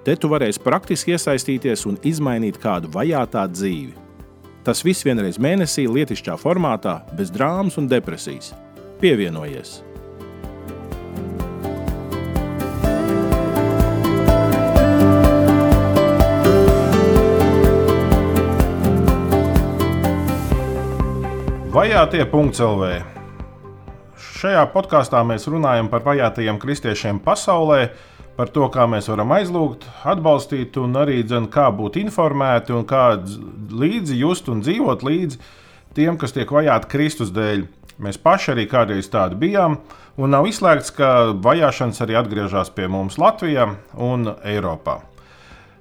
Te tu varēsi praktiski iesaistīties un izmainīt kādu vajātā dzīvi. Tas viss vienreiz mēnesī, lietišķā formātā, bez drāmas un depresijas. Pievienojies! Vajātie.CLV Šajā podkāstā mēs runājam par vajātajiem kristiešiem pasaulē, par to, kā mēs varam aizlūgt, atbalstīt, un arī dzen, kā būt informēti un kā līdzi just un dzīvot līdzi tiem, kas tiek vajāti Kristus dēļ. Mēs paši arī kādreiz tādi bijām, un nav izslēgts, ka vajāšanas arī atgriežas pie mums Latvijā un Eiropā.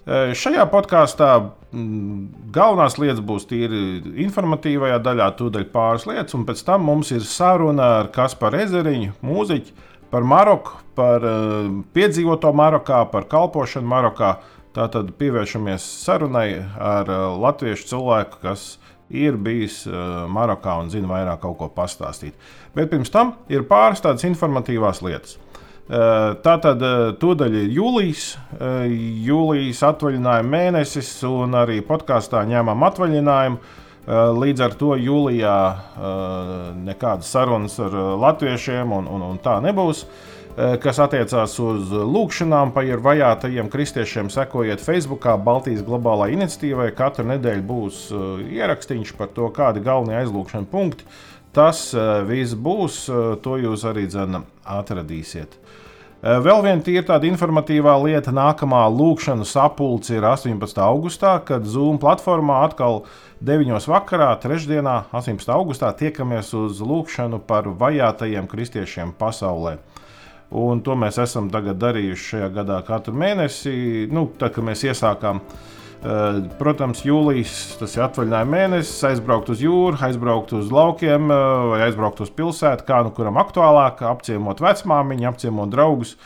E, šajā podkāstā galvenās lietas būs tīri informatīvajā daļā, tūdaļ pāris lietas, un pēc tam mums ir saruna ar Kasparu Ezeriņu, mūziķu, par Maroku, par uh, piedzīvoto Marokā, par kalpošanu Marokā. Tātad pievēršamies sarunai ar uh, latviešu cilvēku, kas ir bijis uh, Marokā un zina vairāk kaut ko pastāstīt. Bet pirms tam ir pāris tādas informatīvās lietas. Tātad uh, tūdaļ ir jūlijas, jūlijas atvaļinājuma mēnesis, un arī podkāstā ņēmām atvaļinājumu. Eh, līdz ar to jūlijā eh, nekādas sarunas ar eh, latviešiem un, un, un tā nebūs. Kas attiecās uz lūgšanām par vajātajiem kristiešiem, sekojiet Facebook, Baltijas globālā iniciatīvai. Katru nedēļu būs ierakstīns par to, kādi galvenie aizlūgšana punkti. Tas viss būs, to jūs arī dzen, atradīsiet. Vēl viena tīra tāda informatīvā lieta, nākamā lūkšana sapulce ir 18. augustā, kad Zoom platformā atkal ir 9. vakarā, trešdienā, 18. augustā, tiekamies uz lūkšanu par vajātajiem kristiešiem pasaulē. Un to mēs esam darījuši šajā gadā katru mēnesi. Nu, tad, kad mēs iesākām, eh, protams, jūlijas tas ir atvaļinājuma mēnesis, aizbraukt uz jūru, aizbraukt uz laukiem eh, vai aizbraukt uz pilsētu, kā nu kuram aktuālāk, apciemot vecmāmiņu, apciemot draugus.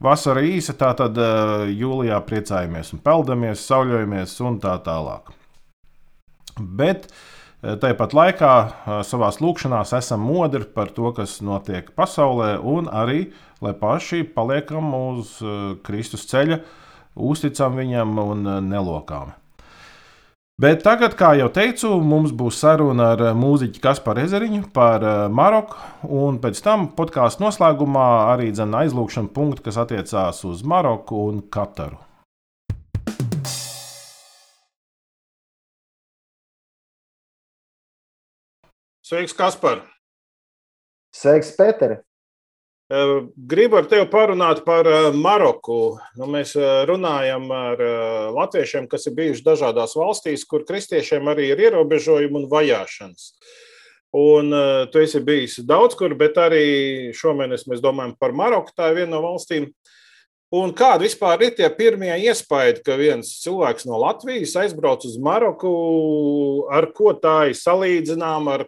Vasara īsa, tā tad eh, jūlijā priecājamies un peldamies, sauļojamies un tā tālāk. Bet eh, tāpat laikā eh, savā lūkšanā esam modri par to, kas notiek pasaulē, un arī, lai paši paliekam uz eh, Kristus ceļa, uzticam viņam un nelokām. Bet tagad, kā jau teicu, mums būs saruna ar mūziķu Kasparu Ezeriņu par Maroku, un pēc tam podkāstu noslēgumā arī aizlūgšana punkti, kas attiecās uz Maroku un Kataru. Sveiks, Kaspar! Sveiks, Pēter! Gribu ar tevi parunāt par Maroku. Nu, mēs runājam ar latviešiem, kas ir bijuši dažādās valstīs, kur kristiešiem arī ir ierobežojumi un vajāšanas. Un, tu esi bijis daudz kur, bet arī šomēnes mēs domājam par Maroku. Tā ir viena no valstīm, uh, Un kādi vispār ir tie pirmie iespaidi, ka viens cilvēks no Latvijas aizbrauc uz Maroku, ar ko tā ir salīdzināma, ar,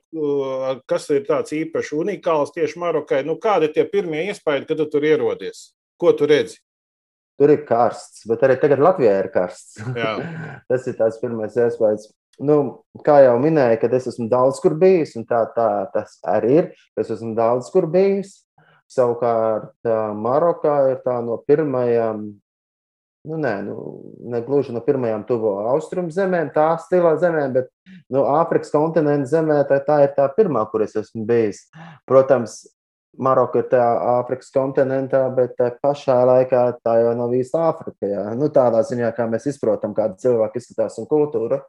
ar kas ir tāds īpaši unikāls tieši Marokai? Nu, kādi ir tie pirmie iespaidi, kad tu tur ierodies? Ko tu redzi? Tur ir karsts, bet arī tagad Latvijā ir karsts. Tas ir tāds pirmais iespējas. Nu, kā jau minēju, kad es esmu daudz kur bijis, un tā, tā tas arī ir. Es esmu daudz kur bijis. Savukārt Marokā ir tā no pirmajām, nu, nē, nu, ne gluži no pirmajām tuvo austrumu zemēm, tā stilā zemēm, bet nu, Āfrikas kontinenta zemē tā, tā ir tā pirmā, kur es esmu bijis. Protams, Maroka ir tajā Āfrikas kontinentā, bet pašā laikā tā jau nav īsta Āfrika. Jā. Nu, tādā ziņā, kā mēs izprotam, kāda cilvēka izskatās un kultūra.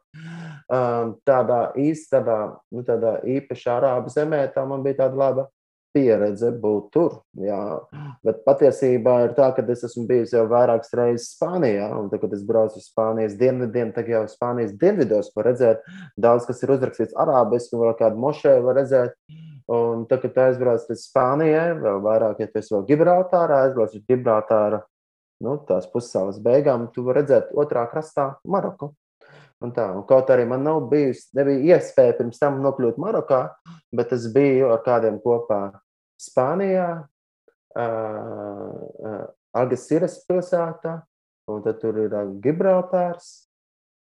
Um, tādā īsta, tādā, nu, tādā īpašā arābu zemē, tā man bija tāda laba pieredze būt tur. Jā. Bet patiesībā ir tā, ka es esmu bijis jau vairākas reizes Spānijā, un tad, kad es braucu uz Spānijas dienvidiem, tad jau Spānijas dienvidos var redzēt daudz, kas ir uzrakstīts arābiski, vēl kādu mošēju var redzēt. Un tad, kad aizbrauc līdz Spānijai, vēl vairāk, ja tu esi vēl Gibraltārā, aizbrauc uz Gibraltāra, nu, tās pussalas beigām, tu vari redzēt otrā krastā Maroku. Un tā, un kaut arī man nav bijusi, nebija iespēja pirms tam nokļūt Marokā, bet es biju ar kādiem kopā Spānijā, uh, uh, Algeciras pilsētā, un tad tur ir uh, Gibraltārs.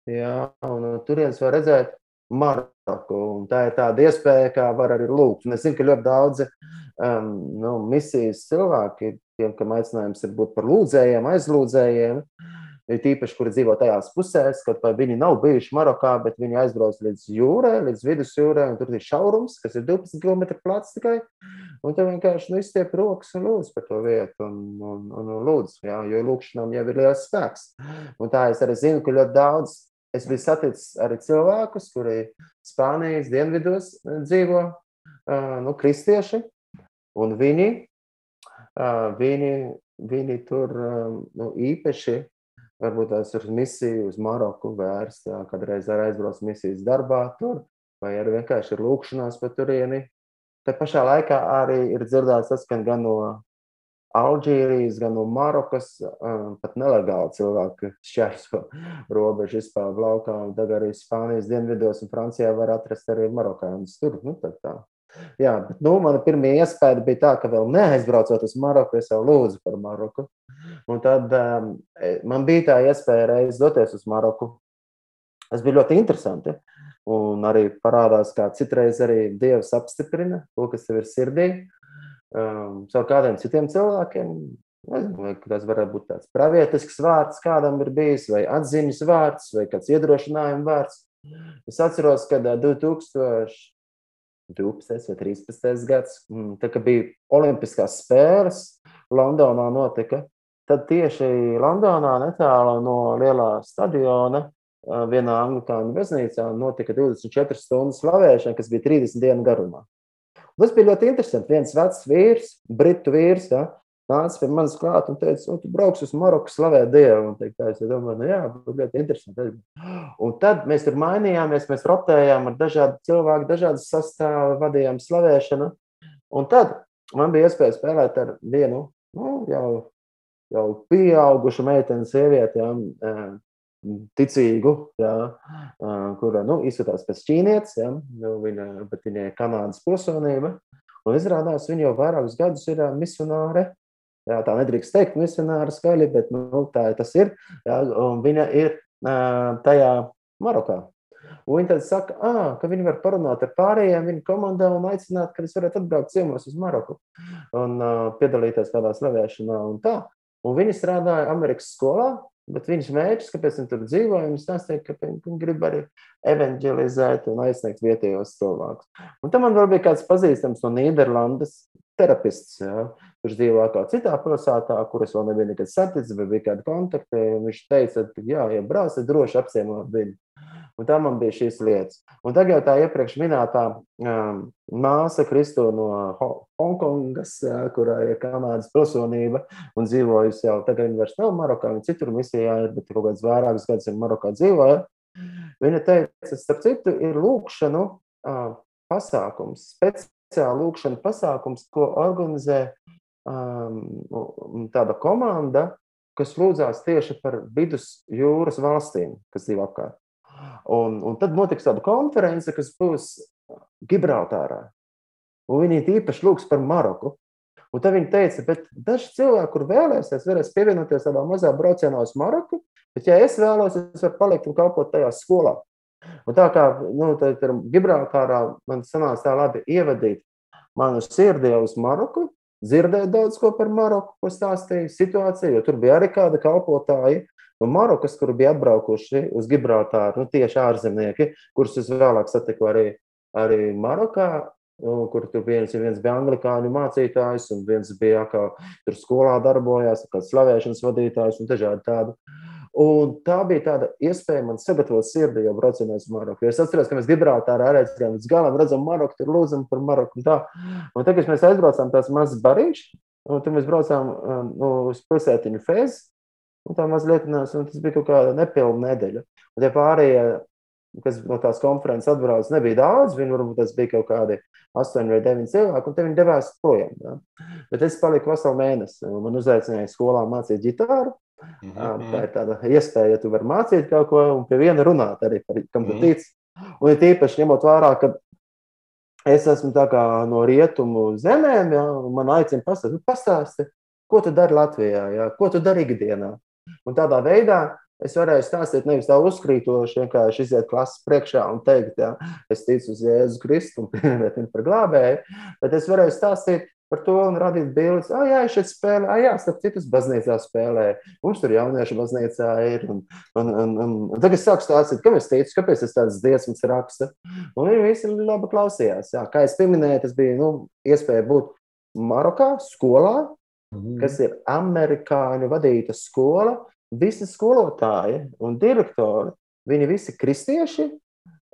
Jā, un uh, turienes var redzēt Maroku. Un tā ir tāda iespēja, kā var arī lūgt. Un es zinu, ka ļoti daudzi um, nu, misijas cilvēki, tiem, kam aicinājums ir būt par lūdzējiem, aizlūdzējiem, ir tīpaši, kuri dzīvo tajās pusēs, vai viņi nav bijuši Marokā, bet viņi aizbrauc līdz jūrai, līdz vidusjūrai, un tur ir šaurums, kas ir 12 km plats tikai. Un tev vienkārši nu, izstiep rokas un lūdz par to vietu, un, un, un, un lūdz, jā, jo lūkšanām jau ir liels spēks. Un tā es arī zinu, ka ļoti daudz Es biju saticis arī cilvēkus, kuri Spānijas dienvidos eh, dzīvo, eh, nu, kristieši, un viņi, eh, viņi, viņi tur nu, īpaši, varbūt tās uz misiju, uz Maroku vērst, kādreiz ar aizbrauc misijas darbā tur, vai arī vienkārši ir lūkšanās pa turieni. Te pašā laikā arī ir dzirdēts tas, gan no Alžīrijas, gan no Marokas, pat nelegāli cilvēki šķērso robežu izpēlu laukā. Tagad arī Spānijas dienvidos un Francijā var atrast arī marokāņus tur. Nu, tā. Jā, bet nu, mana pirmā iespēja bija tā, ka vēl neaizbraucot uz Maroku, es jau lūdzu par Maroku. Un tad um, man bija tā iespēja reiz doties uz Maroku. Tas bija ļoti interesanti. Un arī parādās, kā citreiz arī Dievs apstiprina to, kas tev ir sirdī um, savu kādiem citiem cilvēkiem. Nezinu, tas varētu būt tāds pravietisks vārds, kādam ir bijis, vai atziņas vārds, vai kāds iedrošinājuma vārds. Es atceros, ka 2012. vai 13. gads, mm, kad bija Olimpiskās spēles, Londonā notika. Tad tieši Londonā, netālu no lielā stadiona, vienā anglikāņu baznīcā, notika 24 stundu slavēšana, kas bija 30 dienu garumā. Tas bija ļoti interesanti. Viens vecs vīrs, britu vīrs, ja, nāca pie manis klāt un teica, nu, tu brauks uz Maroku, slavē Dievu. Un teikt, es domāju, nu, jā, ļoti interesanti. Un tad mēs tur mainījāmies, mēs rotējām ar dažādu cilvēku, dažādas sastāvu, vadījām slavēšanu. Un tad man bija iespēja spēlēt ar vienu nu, jau, jau pieaugušu meiteni, sievieti, ja, ticīgu, jā, kura nu, izskatās pēc ķīnietes, jā, nu, viņa, bet viņai ir Kanādas pilsonība. Un izrādās, viņa jau vairākus gadus ir misionāre. Jā, tā nedrīkst teikt, misionāra skaļi, bet nu, tā tas ir. Jā, viņa ir tajā Marokā. Un viņi tad saka, ah, ka viņi var parunāt ar pārējiem viņa komandā un aicināt, ka es varētu atbraukt ciemos uz Maroku un uh, piedalīties kādā slavēšanā un tā. Un viņi strādāja Amerikas skolā, Bet viņas mērķis, kāpēc viņi tur dzīvo, viņas stāstīja, ka viņi grib arī evanģelizēt un aizsniegt vietējos cilvēkus. Un tam man vēl bija kāds pazīstams no Nīderlandes terapists, ja, kurš dzīvo kā citā pilsētā, kuras vēl nebija nekad saticis, bet bija kādi kontakti. Viņš teica, ka, jā, ja tad droši apciemot viņu. Un tā man bija šīs lietas. Un tagad tā iepriekš minētā um, māsa Kristo no Hongkongas, kurā ir Kanādas pilsonība un dzīvojusi jau tagad, viņa vairs nav Marokā, viņa citur misijā ir, bet kaut kāds vairākus gadus ir Marokā dzīvoja. Viņa teica, starp citu, ir lūkšanu uh, pasākums, speciāla lūkšana pasākums, ko organizē um, tāda komanda, kas lūdzās tieši par vidus jūras valstīm, kas dzīvo apkārt. Un, un tad notiks tāda konference, kas būs Gibraltārā. Un viņi īpaši lūgs par Maroku. Un tad viņi teica, ka daži cilvēki, kur vēlēsies, varēs pievienoties tādā mazā braucienā uz Maroku, bet, ja es vēlos, es varu palikt un kalpot tajā skolā. Un tā kā nu, Gibraltārā man sanāca tā labi ievadīt manu sirdi uz Maroku, dzirdēt daudz ko par Maroku, ko stāstīja situācija, jo tur bija arī kāda kalpotāja no Marokas, kuri bija atbraukuši uz Gibraltāru, nu, tieši ārzemnieki, kurus es vēlāk satiku arī, arī Marokā. Nu, kur tur viens, viens bija anglikāņu mācītājs, un viens bija kā tur skolā darbojās, kā slavēšanas vadītājs un dažādi tādi. Un tā bija tāda iespēja man sagatavot sirdi, jau braucienā uz Maroku. Es atceros, ka mēs Gibraltārā redzējām, līdz galam redzam Maroku, tur lūdzam par Maroku. Un, tā. un tagad mēs aizbraucām tās mazas bariņš, un tur mēs braucām nu, uz pilsētiņu Fēzi, Un tā mazliet, un tas bija kaut kāda nepilna nedēļa. Un tie pārējie, kas no tās konferences atbrauc, nebija daudz, viņi varbūt tas bija kaut kādi astoņi vai deviņi cilvēki, un viņi devās projām. Ja? Bet es paliku veselu mēnesi, man uzaicināja skolā mācīt ģitāru. Mm -hmm. Tā ir tāda iespēja, ja tu vari mācīt kaut ko un pie viena runāt arī par kam tu -hmm. tici. Un ir tīpaši ņemot vērā, ka es esmu no rietumu zemēm, ja, un man aicina pastāstīt, nu, pastāsti, ko tu dari Latvijā, ja, ko tu dari ikdienā. Un tādā veidā Es varēju stāstīt nevis tā uzkrītoši, vienkārši iziet klases priekšā un teikt, ja, es ticu uz Jēzu Kristu un pieņemt viņu par glābēju, bet es varēju stāstīt par to un radīt bildes. Ah, jā, šeit spēlēju, ah, jā, starp citus baznīcā spēlēju. Mums tur jauniešu baznīcā ir. Un, un, un, un, un tagad es sāku stāstīt, kam es teicu, kāpēc es tādas dziesmas rakstu. Un viņi visi labi klausījās. Jā. Kā es pieminēju, tas bija nu, iespēja būt Marokā, skolā, mm. kas ir amerikāņu vadīta skola visi skolotāji un direktori, viņi visi kristieši,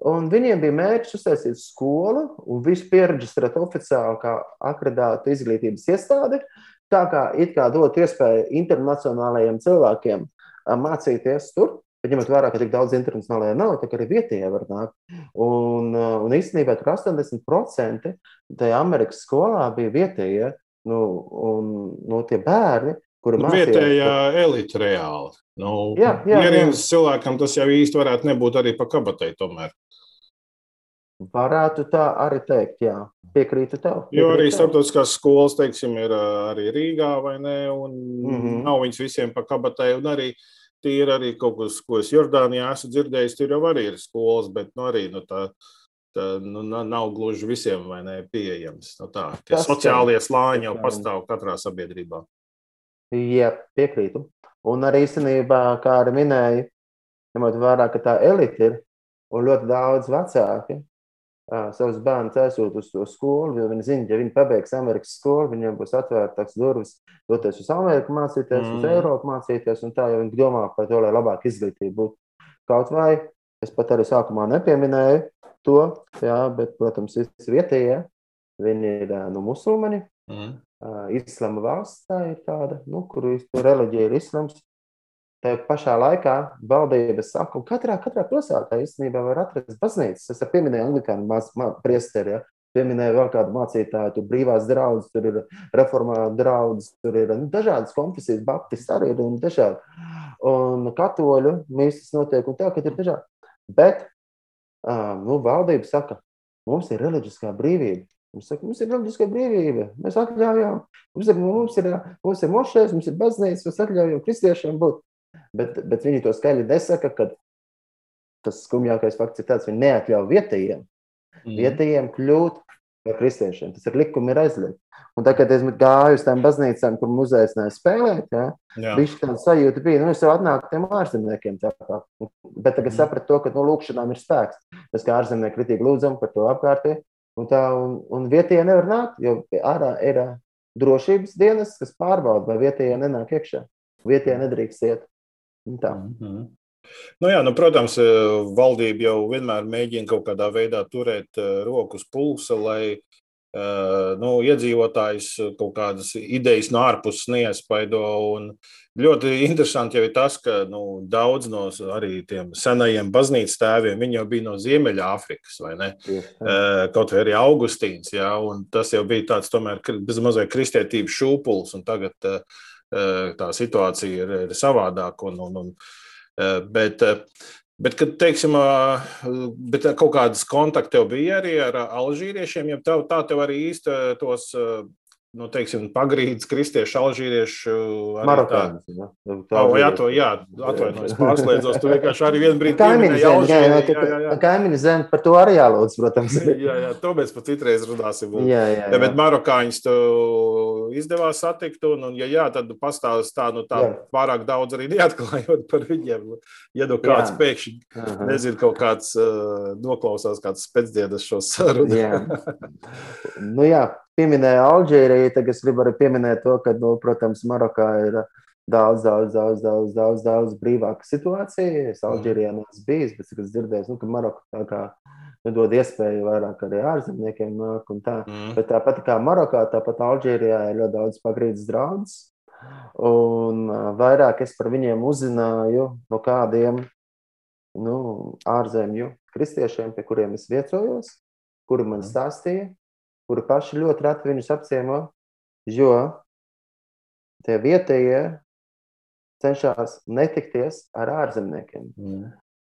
un viņiem bija mērķis uztaisīt skolu un visu pieregistrēt oficiāli kā akreditētu izglītības iestādi, tā kā it kā dot iespēju internacionālajiem cilvēkiem mācīties tur. Bet ņemot vērā, ka tik daudz internacionālajā nav, tā arī vietējie var nākt. Un, un īstenībā tur 80% tajā Amerikas skolā bija vietējie, nu, un no nu, tie bērni, kura nu, mācījās. Vietējā elite reāli. Nu, jā, jā, Ierīnas cilvēkam tas jau īsti varētu nebūt arī pa kabatai tomēr. Varētu tā arī teikt, jā. Piekrītu tev. Piekrītu jo arī starptautiskās skolas, teiksim, ir arī Rīgā vai ne, un mm -hmm. nav viņas visiem pa kabatai, un arī tie ir arī kaut kas, ko es Jordānijā esmu dzirdējis, tur jau arī ir skolas, bet nu arī, nu tā, tā nu, nav gluži visiem vai ne pieejams. Nu, tā, tie Tas sociālie slāņi jau pastāv katrā sabiedrībā. Jā, piekrītu. Un arī īstenībā, kā arī minēju, ņemot vērā, ka tā elite ir un ļoti daudz vecāki savus bērnus aizsūt uz to skolu, jo viņi zina, ja viņi pabeigs Amerikas skolu, viņiem būs atvērtas durvis doties uz Ameriku mācīties, mm. uz Eiropu mācīties, un tā jau viņi domā par to, lai labāk izglītība būtu. Kaut vai es pat arī sākumā nepieminēju to, jā, bet, protams, visi vietējie, viņi ir nu, musulmaņi, mm. Uh, islama valsts tā ir tāda, nu, kur reliģija ir islams. Tā pašā laikā valdības saka, ka katrā, katrā pilsētā īstenībā var atrast baznīcas. Es pieminēju anglikāņu priesteri, ja? pieminēju vēl kādu mācītāju, tur brīvās draudzes, tur ir reformāta draudzes, tur ir nu, dažādas konfesijas, baptisti arī ir un dažādi. Un katoļu mīsas notiek un tā, ka ir dažādi. Bet nu, valdība saka, mums ir reliģiskā brīvība. Mums, saka, mums ir reliģiskā brīvība. Mēs atļaujam, mums ir, mums ir, mums ir mošais, mums ir baznīca, mēs atļaujam kristiešiem būt. Bet, bet viņi to skaļi nesaka, ka tas skumjākais fakts ir tāds, ka viņi neatļauj vietējiem, mm. vietējiem kļūt par kristiešiem. Tas ir likumi, ir aizliegts. Un tā, kad es gāju uz tām baznīcām, kur muzejs nespēlēt, ja, bija tāda sajūta, bija, nu, es jau atnāku tiem ārzemniekiem. Tā kā. Bet tagad mm. sapratu to, ka no nu, lūkšanām ir spēks. Mēs kā ārzemnieki kritīgi lūdzam par to apkārtēji. Un, tā, un, un vietējie nevar nākt, jo ārā ir drošības dienas, kas pārbauda, vai vietējie nenāk iekšā. Vietējie nedrīkst iet. Tā. -hmm. Nu jā, nu, protams, valdība jau vienmēr mēģina kaut kādā veidā turēt roku uz pulsa, lai nu, iedzīvotājs kaut kādas idejas no ārpuses neiespaido. Un ļoti interesanti jau ir tas, ka nu, daudz no arī tiem senajiem baznīcas tēviem jau bija no Ziemeļāfrikas, vai ne? Jā. Kaut vai arī Augustīns, jā, un tas jau bija tāds tomēr bezmazliet kristietības šūpuls, un tagad tā situācija ir, ir savādāka. Un, un, un, bet, Bet, kad, teiksim, bet kaut kādas kontakti tev bija arī ar alžīriešiem, ja tev, tā tev arī īsti tos nu, teiksim, pagrīdes, kristiešu, alžīriešu. Marokāņus. Ja? Tā oh, jā, to, jā, atvainojos, pārslēdzos. Tu vienkārši arī vienu brīdi kaimiņu zemi, jā, jā, jā, jā, jā. Kaimiņu zemi par to arī jālūdz, protams. jā, jā, to mēs pat citreiz runāsim. Jā, jā, jā. Bet marokāņus tu izdevās satikt, un, un ja jā, tad pastāst tā, nu tā jā. pārāk daudz arī neatklājot par viņiem. Ja nu kāds jā. pēkšņi, -huh. nezinu, kaut kāds uh, noklausās kāds pēcdienas šo sarunu. jā. nu jā, pieminēja Alžīriju, tad es gribu arī pieminēt to, ka, nu, protams, Marokā ir daudz, daudz, daudz, daudz, daudz, daudz brīvāka situācija. Es Alžīrijā neesmu bijis, bet es dzirdēju, nu, ka Maroka tā kā nu, dod iespēju vairāk arī ārzemniekiem nāk un tā. Mm. Bet tāpat kā Marokā, tāpat Alžīrijā ir ļoti daudz pagrīdes draudzes. Un vairāk es par viņiem uzzināju no kādiem nu, ārzemju kristiešiem, pie kuriem es viecojos, kuri man mm. stāstīja, kuri paši ļoti reti viņus apciemo, jo tie vietējie cenšas netikties ar ārzemniekiem. Mm.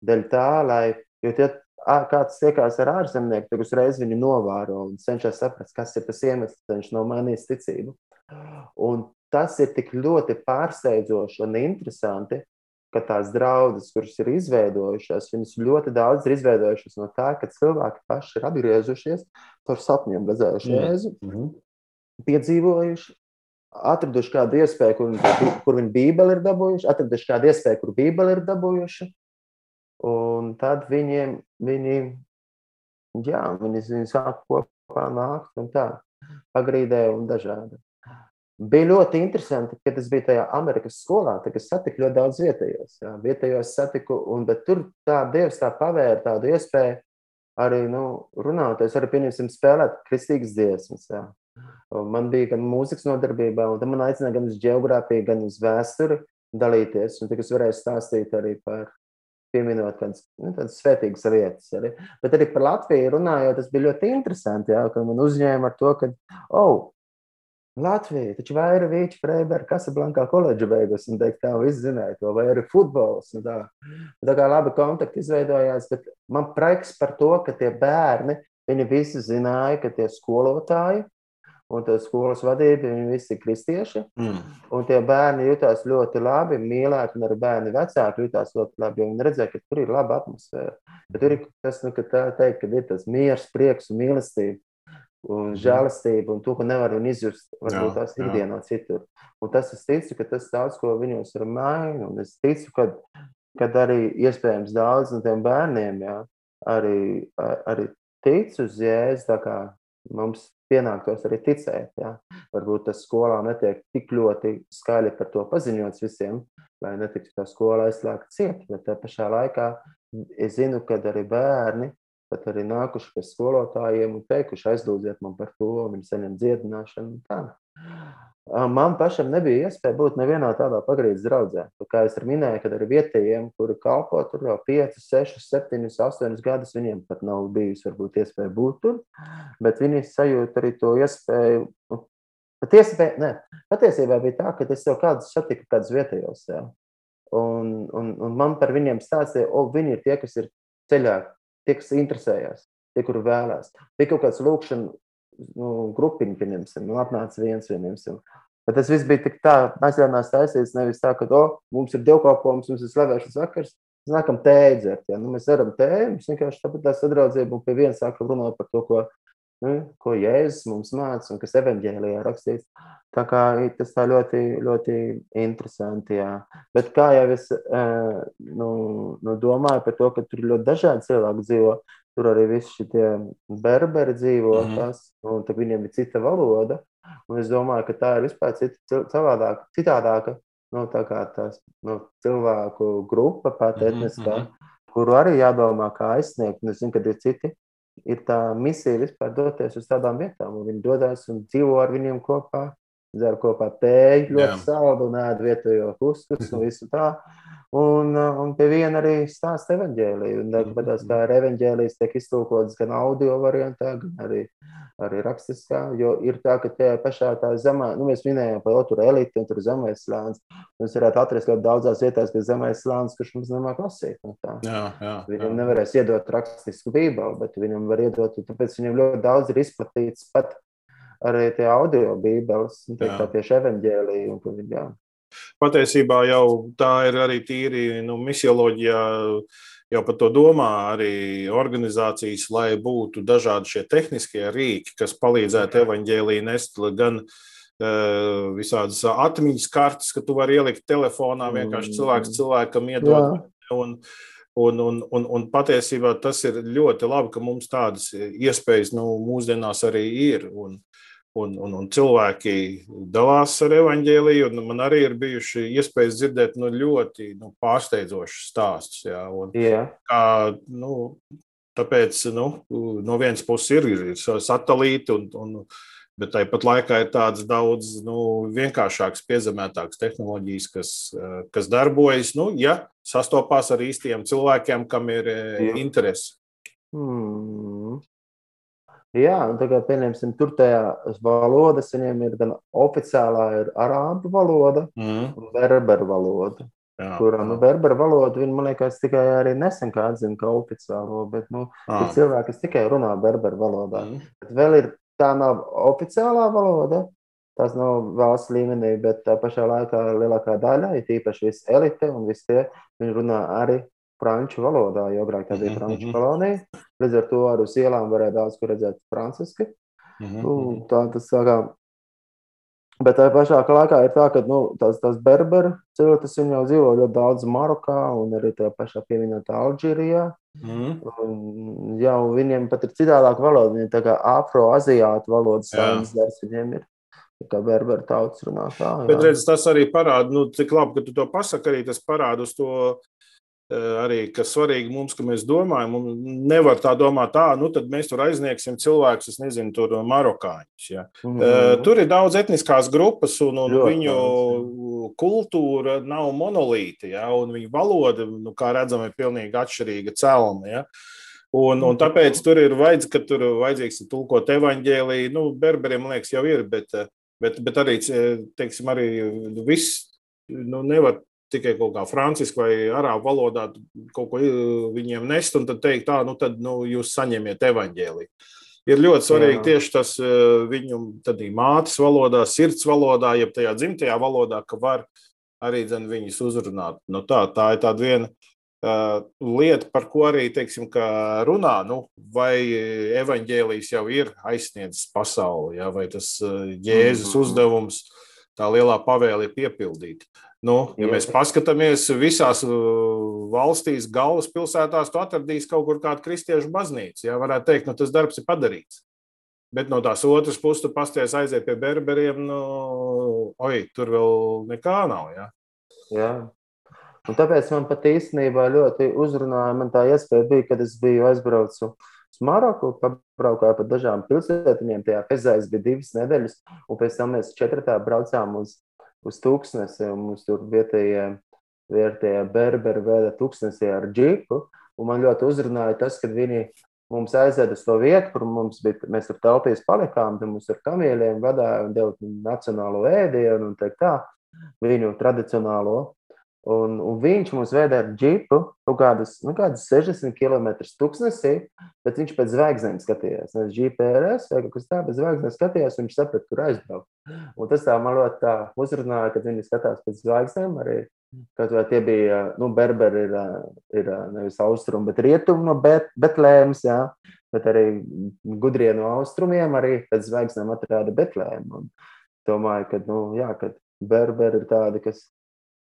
Dēļ tā, lai, jo tie, kāds tiekās ar ārzemnieku, tad uzreiz viņu novēro un cenšas saprast, kas ir tas iemesls, ka viņš nav mainījis ticību. Un tas ir tik ļoti pārsteidzoši un interesanti, ka tās draudzes, kuras ir izveidojušās, viņas ļoti daudz ir izveidojušās no tā, ka cilvēki paši ir atgriezušies par sapņiem, redzējuši jēzu, mm -hmm. piedzīvojuši, atraduši kādu iespēju, kur, viņi, kur viņi bībeli ir dabūjuši, atraduši kādu iespēju, kur bībeli ir dabūjuši, un tad viņiem, viņi, jā, viņi, viņi sāk kopā nākt un tā, pagrīdē un dažādi. Bija ļoti interesanti, kad es biju tajā Amerikas skolā, tad es satiku ļoti daudz vietējos. Jā. Vietējos satiku, un tur tā Dievs tā pavēra tādu iespēju arī nu, runāt, arī pieņemsim spēlēt kristīgas dziesmas. Jā. Man bija gan mūzikas nodarbība, un man aicināja gan uz geogrāfiju, gan uz vēsturi dalīties. Un tad es varēju stāstīt arī par pieminot kādas nu, svētīgas lietas. Arī. Bet arī par Latviju runājot, tas bija ļoti interesanti. Jā, ka man uzņēma ar to, ka, oh, Latvija, taču vai ir Vīča Freiberga, Kasablankā koledža beigas, un teikt, tā viss zināja to, vai arī futbols. Tā. tā kā labi kontakti izveidojās, bet man prieks par to, ka tie bērni, viņi visi zināja, ka tie skolotāji un tā skolas vadība, viņi visi ir kristieši. Mm. Un tie bērni jutās ļoti labi, mīlēti, un arī bērni vecāki jutās ļoti labi, jo viņi redzēja, ka tur ir laba atmosfēra. Bet tur ir tas, nu, ka tā teikt, ka ir tas miers, prieks un mīlestība un mhm. žēlastību, un to, ka nevar izjust, varbūt tās ikdienā citur. Un tas es ticu, ka tas daudz ko viņos ir maina, un es ticu, ka kad arī iespējams daudz no tiem bērniem, jā, arī, arī tic uz jēzu, tā kā mums pienāktos arī ticēt. Jā. Varbūt tas skolā netiek tik ļoti skaļi par to paziņots visiem, lai netiktu tā skola aizslēgta ciet, bet tā pašā laikā es zinu, ka arī bērni pat arī nākuši pie skolotājiem un teikuši, aizlūdziet man par to, viņi saņem dziedināšanu. Tā. Man pašam nebija iespēja būt nevienā tādā pagrīdes draudzē. Kā es minēju, kad ar vietējiem, kuri kalpo tur jau 5, 6, 7, 8 gadus, viņiem pat nav bijusi varbūt iespēja būt tur, bet viņi sajūt arī to iespēju. Nu, patiesībā, ne, patiesībā bija tā, ka es jau kādus satiku, kādus vietējos. Jā. Un, un, un man par viņiem stāstīja, o, viņi ir tie, kas ir ceļā tie, kas interesējās, tie, kuri vēlās. Bija kaut kāds lūkšana nu, grupiņš, pieņemsim, nu, apnāca viens vieniem. Bet tas viss bija tik tā, nāc taisīts, nevis tā, ka, o, mums ir dievkalpojums, mums ir slavēšanas vakars, mēs nākam tēju dzert, ja? nu, mēs dzeram tēju, mēs vienkārši tāpat tā sadraudzība un pie viens sākam runāt par to, ko, ko Jēzus mums māca un kas evaņģēlijā rakstīts. Tā kā tas tā ļoti, ļoti interesanti. Jā. Bet kā jau es nu, nu, domāju par to, ka tur ļoti dažādi cilvēki dzīvo, tur arī visi šie berberi dzīvo, mm -hmm. tas, un viņiem ir cita valoda. Un es domāju, ka tā ir vispār cita, savādāka, citādāka nu, tā tās, nu, cilvēku grupa, pat mhm, etniskā, mm -hmm. kuru arī jādomā, kā aizsniegt. Un es zinu, ka ir citi. Ir tā misija vispār doties uz tādām vietām, viņi dodas un dzīvo ar viņiem kopā dzer kopā tēju, ļoti saldu un ēd vietējo kuskus un visu tā. Un, uh, un pie viena arī stāsta evaņģēliju. Un tāpat kā ar evaņģēlijas tiek iztulkots gan audio variantā, gan arī, arī rakstiskā, jo ir tā, ka tie pašā tā zemā, nu mēs minējām par otru elitu, un tur zemais slāns. Mēs varētu atrast ļoti daudzās vietās, ka zemais slāns, kurš mums nemāk lasīt. Tā. Jā, jā, viņam jā. nevarēs iedot rakstisku bībeli, bet viņam var iedot, tāpēc viņam ļoti daudz ir izplatīts pat arī tie audio bībeles, tā tieši evaņģēlīja. Jā. Patiesībā jau tā ir arī tīri nu, misioloģijā. Jau par to domā arī organizācijas, lai būtu dažādi šie tehniskie rīki, kas palīdzētu evaņģēlīju nest gan uh, visādas atmiņas kartes, ka tu vari ielikt telefonā vienkārši mm. cilvēks cilvēkam iedot. Un, Un, un, un, un patiesībā tas ir ļoti labi, ka mums tādas iespējas nu, mūsdienās arī ir. Un, un, un, un cilvēki dalās ar evaņģēliju. Man arī ir bijuši iespējas dzirdēt nu, ļoti nu, pārsteidzošus stāstus. Jā, un, yeah. kā, nu, tāpēc nu, no vienas puses ir, ir satelīti, un, un, bet tāpat laikā ir tādas daudz nu, vienkāršākas, piezemētākas tehnoloģijas, kas, kas darbojas, nu, ja sastopās ar īstiem cilvēkiem, kam ir yeah. interese. Hmm. Jā, un tagad, pieņemsim, tur tajā valodas viņiem ir gan oficiālā ir arābu valoda mm. un berberu valoda. Jā, kurā nu, berberu valodu viņi, man liekas, tikai arī nesen kā atzina, ka oficiālo, bet nu, ir cilvēki, kas tikai runā berberu valodā. Mm. Bet vēl ir tā nav oficiālā valoda, tas nav valsts līmenī, bet tā pašā laikā lielākā daļa, ir tīpaši visi elite un visi tie, viņi runā arī franču valodā, jo agrāk tā bija mhm, franču mhm. kolonija. Līdz ar to arī uz ielām varēja daudz ko redzēt franciski. Mhm, nu, tā tas sākām. Bet tajā pašā laikā ir tā, ka nu, tās, tās berberu cilvēks jau dzīvo ļoti daudz Marokā un arī tajā pašā pieminētā Alžīrijā. Mm. Un, jā, un viņiem pat ir citādāka valoda. Viņiem tā kā afroaziāta valodas sānis viņiem ir. Kā berberu tautas runā tā. Jā. Bet redz, tas arī parāda, nu, cik labi, ka tu to pasaki, arī tas parāda uz to arī kas svarīgi mums, ka mēs domājam, un nevar tā domāt, tā, nu tad mēs tur aizniegsim cilvēkus, es nezinu, tur marokāņus. Ja. Mm -hmm. Tur ir daudz etniskās grupas, un, un Ļoti viņu daudz. kultūra nav monolīta, ja, un viņu valoda, nu, kā redzam, ir pilnīgi atšķirīga celma. Ja. Un, un tāpēc tur ir vajadzīgs, ka tur vajadzīgs tulkot evaņģēlīju. Nu, berberiem, liekas, jau ir, bet, bet, bet arī, teiksim, arī viss nu, nevar tikai kaut kā franciski vai arābu valodā kaut ko viņiem nest un tad teikt, tā, nu tad nu, jūs saņemiet evaņģēliju. Ir ļoti svarīgi Jā. tieši tas viņu mātes valodā, sirds valodā, jeb tajā dzimtajā valodā, ka var arī dzen, viņus uzrunāt. Nu, tā, tā ir tāda viena uh, lieta, par ko arī teiksim, runā. Nu, vai evaņģēlijs jau ir aizsniedzis pasauli, ja, vai tas Jēzus mm -hmm. uzdevums, tā lielā pavēle ir piepildīta. Nu, ja mēs paskatāmies visās uh, valstīs, galvaspilsētās, tu atradīsi kaut kur kādu kristiešu baznīcu. Jā, varētu teikt, nu, tas darbs ir padarīts. Bet no tās otras puses, tu pasties aiziet pie berberiem, nu, oi, tur vēl nekā nav. Jā. jā. Un tāpēc man pat īstenībā ļoti uzrunāja, man tā iespēja bija, kad es biju aizbraucu uz Maroku, pabraukāju pa dažām pilsētiņiem, tajā pezēs bija divas nedēļas, un pēc tam mēs četratā braucām uz uz tūkstnesi, un mums tur vietējie, vietējie berberi vēda tūkstnesī ar džipu. Un man ļoti uzrunāja tas, ka viņi mums aizveda uz to vietu, kur mums bija, mēs tur teltīs palikām, tad mums ar kamieļiem vadīja un deva nacionālo ēdienu un tā, viņu tradicionālo. Un, un viņš mums veda ar džipu kaut kādus, nu, kādus 60 km tuksnesī, bet viņš pēc zvaigznēm skatījās. Nevis GPS vai kaut kas tāds, bet zvaigznēm skatījās, un viņš saprata, kur aizbraukt. Un tas tā man ļoti tā uzrunāja, kad viņi skatās pēc zvaigznēm. Arī, vai tie bija, nu, berberi ir, ir nevis austrumi, bet rietumi no Bet, Betlēmas, jā, bet arī gudrie no austrumiem arī pēc zvaigznēm atrāda Betlēmu. Un domāju, ka, nu, jā, kad berberi ir tādi, kas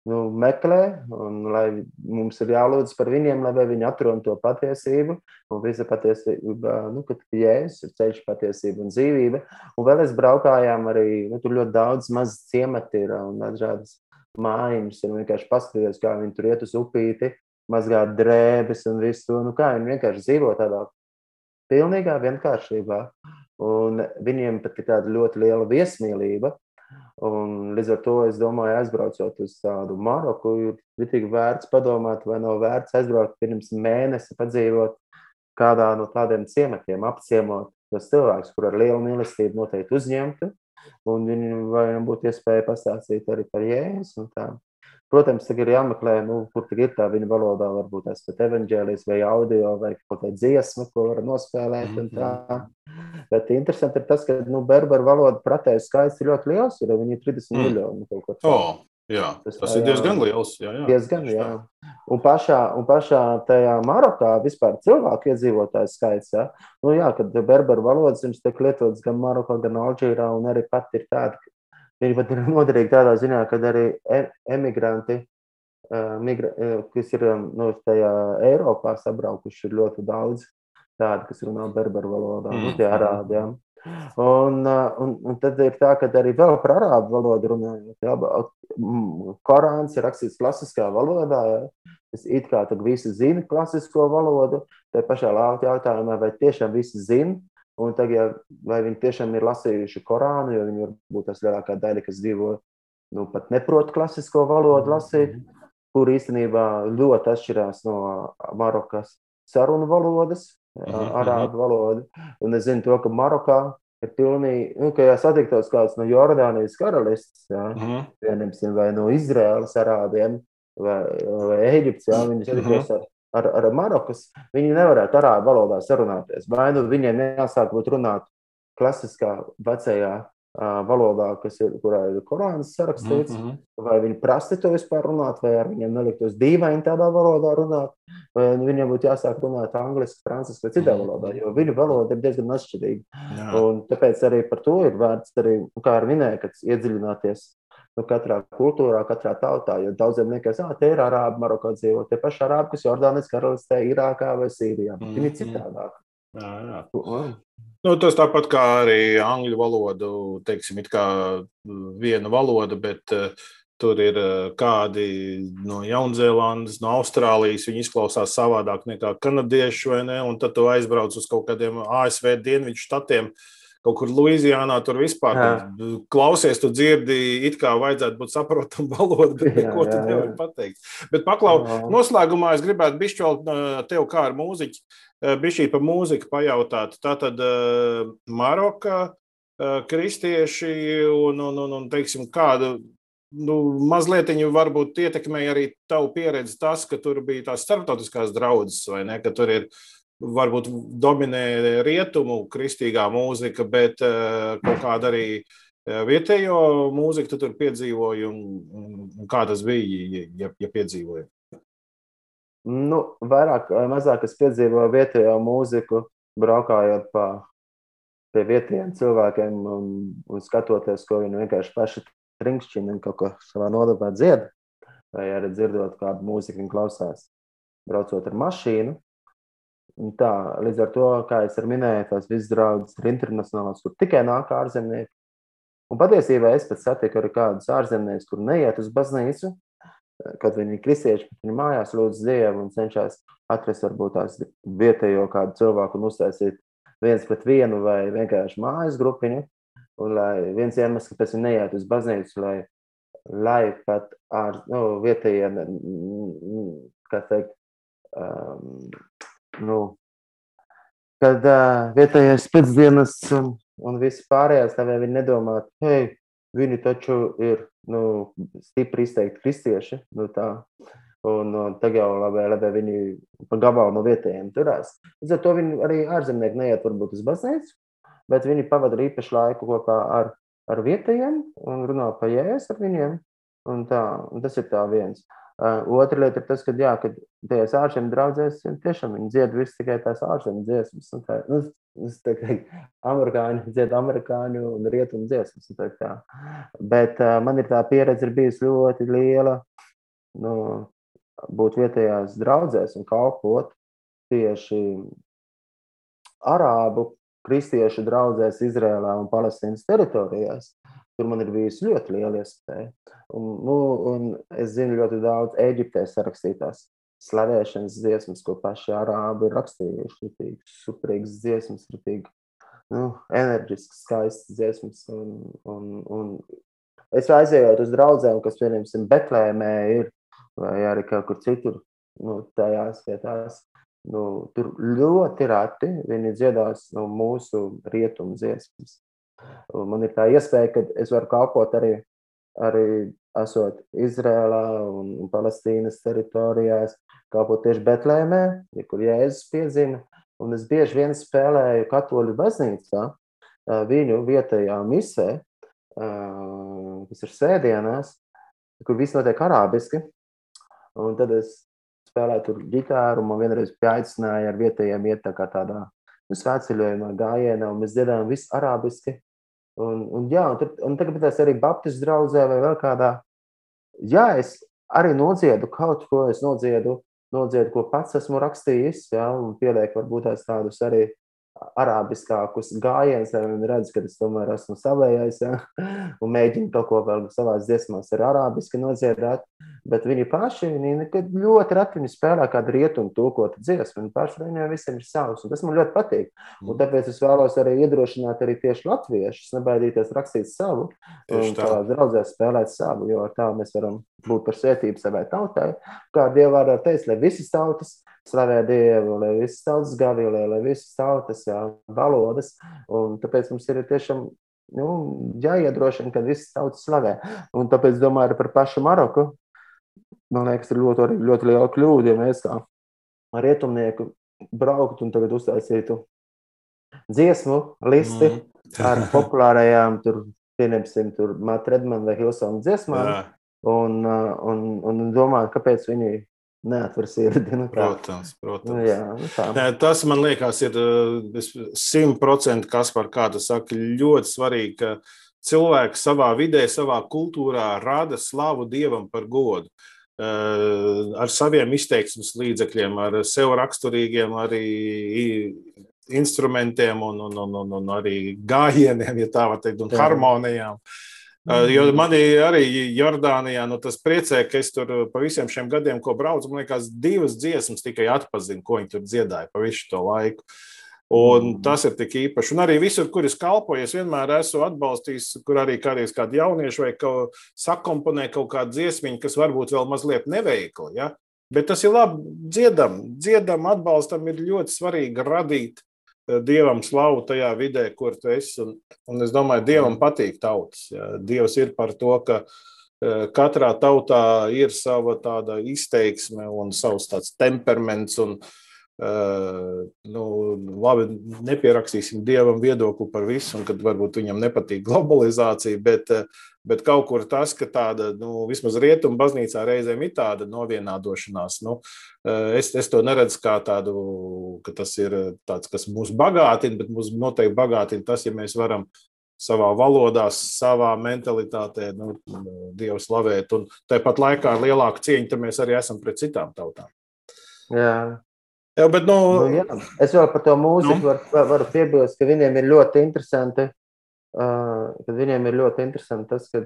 nu, meklē, un lai mums ir jālūdz par viņiem, lai viņi atrod to patiesību. Un visa patiesība, nu, kad jēzus ir ceļš, patiesība un dzīvība. Un vēl es braukājām arī, nu, tur ļoti daudz maz ciemati ir un dažādas mājas. Un vienkārši paskatīties, kā viņi tur iet uz upīti, mazgāt drēbes un visu. Nu, kā viņi vienkārši dzīvo tādā pilnīgā vienkāršībā. Un viņiem pat ir tāda ļoti liela viesmīlība. Un līdz ar to es domāju, aizbraucot uz tādu Maroku, ir tik vērts padomāt, vai nav vērts aizbraukt pirms mēnesi, padzīvot kādā no tādiem ciematiem, apciemot tos cilvēkus, kur ar lielu mīlestību noteikti uzņemtu, un vai būtu iespēja pastāstīt arī par jēzus un tām. Protams, tagad ir jāmeklē, nu, kur ir tā viņa valodā, varbūt tas ir evanģēlijs vai audio vai kaut kāda dziesma, ko var nospēlēt. -hmm. Bet interesanti ir tas, ka nu, berberu valoda pretēji skaits ir ļoti liels, jo viņi ir 30 mm. miljoni kaut ko tādu. Oh. Jā, tas, tas ir diezgan liels. Jā, jā. Diezgan, jā. Un pašā, un pašā tajā Marokā vispār cilvēku iedzīvotāju skaits. Jā. Nu, jā, kad berberu valodas jums tiek lietotas gan Marokā, gan Alžīrā, un arī pat ir tāda, Viņi pat ir noderīgi tādā ziņā, ka arī emigranti, migra, kas ir nu, tajā Eiropā sabraukuši, ir ļoti daudz tādu, kas runā berberu valodā, mm. nu, tie arābi. Ja. Un, un, un tad ir tā, ka arī vēl par arābu valodu runājot. Ja, Korāns ir rakstīts klasiskā valodā. Ja. Es it kā visi zina klasisko valodu. Tā pašā jautājumā, vai tiešām visi zina, Un tagad, vai viņi tiešām ir lasījuši Korānu, jo viņi varbūt tas lielākā daļa, kas dzīvo, nu, pat neprot klasisko valodu lasīt, kur īstenībā ļoti atšķirās no Marokas sarunu valodas. mhm, arābu mhm. valodu. Un es zinu to, ka Marokā ir pilnīgi, nu, ka ja satiktos kāds no Jordānijas karalistes, jā, uh -huh. vienam, vai no Izraēlas arābiem, vai, vai Eģiptes, jā, viņi satiktos uh -huh. ar, ar, ar Marokas, viņi nevarētu arābu valodā sarunāties. Vai nu viņiem jāsāk būt runāt klasiskā vecajā valodā, kas ir, kurā ir Korāns sarakstīts, mm -hmm. vai viņi prasti to vispār runāt, vai ar viņiem neliktos dīvaini tādā valodā runāt, vai viņiem būtu jāsāk runāt angliski, franciski vai citā -hmm. valodā, jo viņu valoda ir diezgan atšķirīga. Jā. Un tāpēc arī par to ir vērts arī, nu, kā ar minēju, kad iedziļināties nu, katrā kultūrā, katrā tautā. Jo daudziem liekas, ka tie ir arābi, Marokā dzīvo tie paši arābi, kas Jordānijas karalistē, Irākā vai Sīrijā. Mm -hmm. Viņi ir citādāk. Jā, jā. Nu, tas tāpat kā arī angļu valodu, teiksim, it kā viena valoda, bet uh, tur ir uh, kādi no Jaunzēlandes, no Austrālijas. Viņi izklausās savādāk nekā kanadieši, vai ne? Un tad tu aizbrauc uz kaut kādiem ASV dienvidu štatiem. Kaut kur Luisijānā tur vispār tur klausies, tu dzirdi, it kā vajadzētu būt saprotamam valodu, bet neko tu nevari pateikt. Bet paklau, noslēgumā es gribētu bišķot tev kā ar mūziķi Eh, bija šī par mūziku pajautāt. Tātad eh, Maroka, eh, kristieši un, un, un, un teiksim, kādu. Nu, mazliet varbūt ietekmēja arī tavu pieredzi, tas, ka tur bija tās starptautiskās draudzes, vai ne? Ka tur ir varbūt dominē rietumu kristīgā mūzika, bet kaut kāda arī vietējo mūziku tu tur piedzīvoji, un, un, kā tas bija, ja, ja piedzīvoji? Nu, vairāk vai mazāk es piedzīvoju vietējo mūziku, braukājot pa pie vietējiem cilvēkiem un, un skatoties, ko viņi vienkārši paši trinkšķina un kaut ko savā nodabā dzied, vai arī dzirdot kādu mūziku un klausās, braucot ar mašīnu. Tā, līdz ar to, kā arī minēju, tās visas draudzes ir internacionālās, kur tikai nāk ārzemnieki. Un patiesībā es pats satiku arī kādus ārzemniekus, kur neiet uz baznīcu, kad viņi ir kristieši, bet viņi mājās lūdz Dievu un cenšas atrast varbūt tās vietējo kādu cilvēku un uztaisīt viens pret vienu vai vienkārši mājas grupiņu. Un lai viens iemesls, kāpēc viņi neiet uz baznīcu, lai, lai pat ar nu, vietējiem, kā teikt, um, nu, kad uh, vietējais pēcdienas un, un viss pārējās, viņi nedomā, hei, viņi taču ir nu, stipri izteikti kristieši. Nu, tā. Un, un tagad jau labi, labi viņi pa gabalu no vietējiem turās. Līdz ar to viņi arī ārzemnieki neiet varbūt uz baznīcu, bet viņi pavada īpašu laiku kopā ar, ar vietējiem un runā pa jēs ar viņiem. Un tā, un tas ir tā viens. Uh, otra lieta ir tas, ka, jā, kad tajās ārzemju draudzēs tiešām viņi dzied visu tikai tās ārzemju dziesmas. Tā, nu, tā kā amerikāņu dzied amerikāņu un rietumu dziesmas. Tā tā. Bet uh, man ir tā pieredze ir bijusi ļoti liela nu, būt vietējās draudzēs un kalpot tieši arābu kristiešu draugzēs Izrēlā un Palestīnas teritorijās. Tur man ir bijusi ļoti liela iespēja. Un, nu, un es zinu ļoti daudz Eģiptē sarakstītās slavēšanas dziesmas, ko paši arābi ir rakstījuši. Ir superīgas dziesmas, ir nu, enerģiskas, skaistas dziesmas. Un, un, un es aizējot uz draugiem, kas, piemēram, Betlēmē ir, vai arī kaut kur citur, nu, tajās vietās. Nu, tur ļoti reti viņi dziedās nu, mūsu rietumu dziesmas. Un man ir tā iespēja, ka es varu kalpot arī, arī esot Izrēlā un, un Palestīnas teritorijās, kalpot tieši Betlēmē, ja kur Jēzus piedzima. Un es bieži vien spēlēju katoļu baznīcā, viņu vietējā misē, kas ir sēdienās, kur viss notiek arābiski. Un tad es spēlēju tur ģitāru, man vienreiz pieaicināja ar vietējiem iet tā kā tādā nu, svētceļojumā gājienā, un mēs dziedājām visu arābiski. Un, un, jā, un, tad, un tagad es arī Baptistu draugzē vai vēl kādā. Jā, es arī nodziedu kaut ko, es nodziedu, nodziedu ko pats esmu rakstījis, jā, un pielieku varbūt tādus arī arābiskākus gājienus, lai viņi redz, ka es tomēr esmu savējais, ja? un mēģinu kaut ko vēl savā dziesmās ar arābiski nodziedāt. Bet viņi paši viņi nekad ļoti reti viņi spēlē kādu rietumu tulkotu dziesmu. Viņi paši viņiem visiem ir savs, un tas man ļoti patīk. Un tāpēc es vēlos arī iedrošināt arī tieši latviešus, nebaidīties rakstīt savu, un tā draudzē spēlēt savu, jo tā mēs varam būt par svētību savai tautai. Kā Dievā ar teicu, lai visas tautas slavē Dievu, lai visas tautas gavilē, lai visas tautas, jā, valodas. Un tāpēc mums ir tiešām nu, jāiedrošina, ka visas tautas slavē. Un tāpēc domāju par pašu Maroku. Man liekas, ir ļoti, ļoti liela kļūda, ja mēs kā rietumnieku brauktu un tagad uztaisītu dziesmu listi mm. ar populārajām, tur, pieņemsim, tur Mata Redmana vai Hilsona dziesmām. Jā. Un, un, un domāju, kāpēc viņi neatver sirdi. Nu, protams, protams. Nu, jā, nu. Nē, tas man liekas, ir simtprocentīgi, kas par kādu saka, ļoti svarīgi, ka cilvēks savā vidē, savā kultūrā rada slavu dievam par godu. Ar saviem izteiksmes līdzekļiem, ar sev raksturīgiem arī instrumentiem un, un, un, un, un arī gājieniem, ja tā var teikt, un Jā. harmonijām. Uh, jo man arī Jordānijā nu, tas priecē, ka es tur pa visiem šiem gadiem, ko braucu, man liekas, divas dziesmas tikai atpazinu, ko viņi tur dziedāja pa visu to laiku. Un mm. tas ir tik īpaši. Un arī visur, kur es kalpoju, es vienmēr esmu atbalstījis, kur arī kādreiz kādi jaunieši vai kaut sakomponē kaut kādu dziesmiņu, kas varbūt vēl mazliet neveikli. Ja? Bet tas ir labi dziedam, dziedam, atbalstam ir ļoti svarīgi radīt dievam slavu tajā vidē, kur tu esi. Un, un es domāju, dievam patīk tautas. Ja. Dievs ir par to, ka e, katrā tautā ir sava tāda izteiksme un savs tāds temperaments. Un, Uh, nu, labi, nepierakstīsim dievam viedokli par visu, un kad varbūt viņam nepatīk globalizācija, bet, bet kaut kur tas, ka tāda, nu, vismaz rietumu baznīcā reizēm ir tāda novienādošanās. Nu, Eh, es, es to neredzu kā tādu, ka tas ir tāds, kas mūs bagātina, bet mūs noteikti bagātina tas, ja mēs varam savā valodā, savā mentalitātē nu, Dievu slavēt. Un tāpat laikā ar lielāku cieņu mēs arī esam pret citām tautām. Jā. Jā, bet, nu, nu, jā. Es vēl par to mūziku nu? varu, varu piebilst, ka viņiem ir ļoti interesanti. Uh, kad viņiem ir ļoti interesanti tas, ka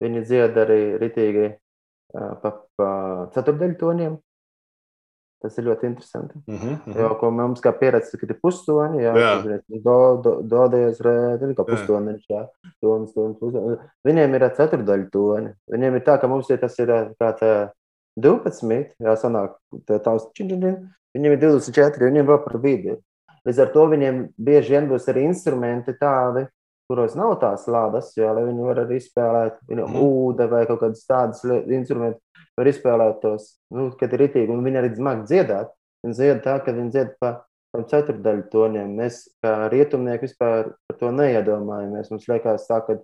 viņi dzied arī ritīgi uh, pa, pa ceturdaļu toniem. Tas ir ļoti interesanti. Uh -huh, uh -huh. Jo, ko mums kā pieredze, ir pustoņi, jā, jā. do, do, dodies rēdi, kā pustoņi. Viņiem ir ceturdaļu toņi. Viņiem ir tā, ka mums ir tas ir kā tā 12, jā, sanāk, tā tavs čiņģiņ, viņiem ir 24, viņiem vēl par vidi. Līdz ar to viņiem bieži vien būs arī instrumenti tādi, kuros nav tās lādes, jo, lai viņi var arī izspēlēt viņu mm. ūde vai kaut kādas tādas instrumentus, var izspēlēt tos, nu, kad ir ritīgi, un viņi arī smagi dziedāt. Viņi dzied tā, ka viņi dzied pa, pa ceturdaļu toniem. Mēs, kā rietumnieki, vispār par to neiedomājamies. Mums liekas tā, ka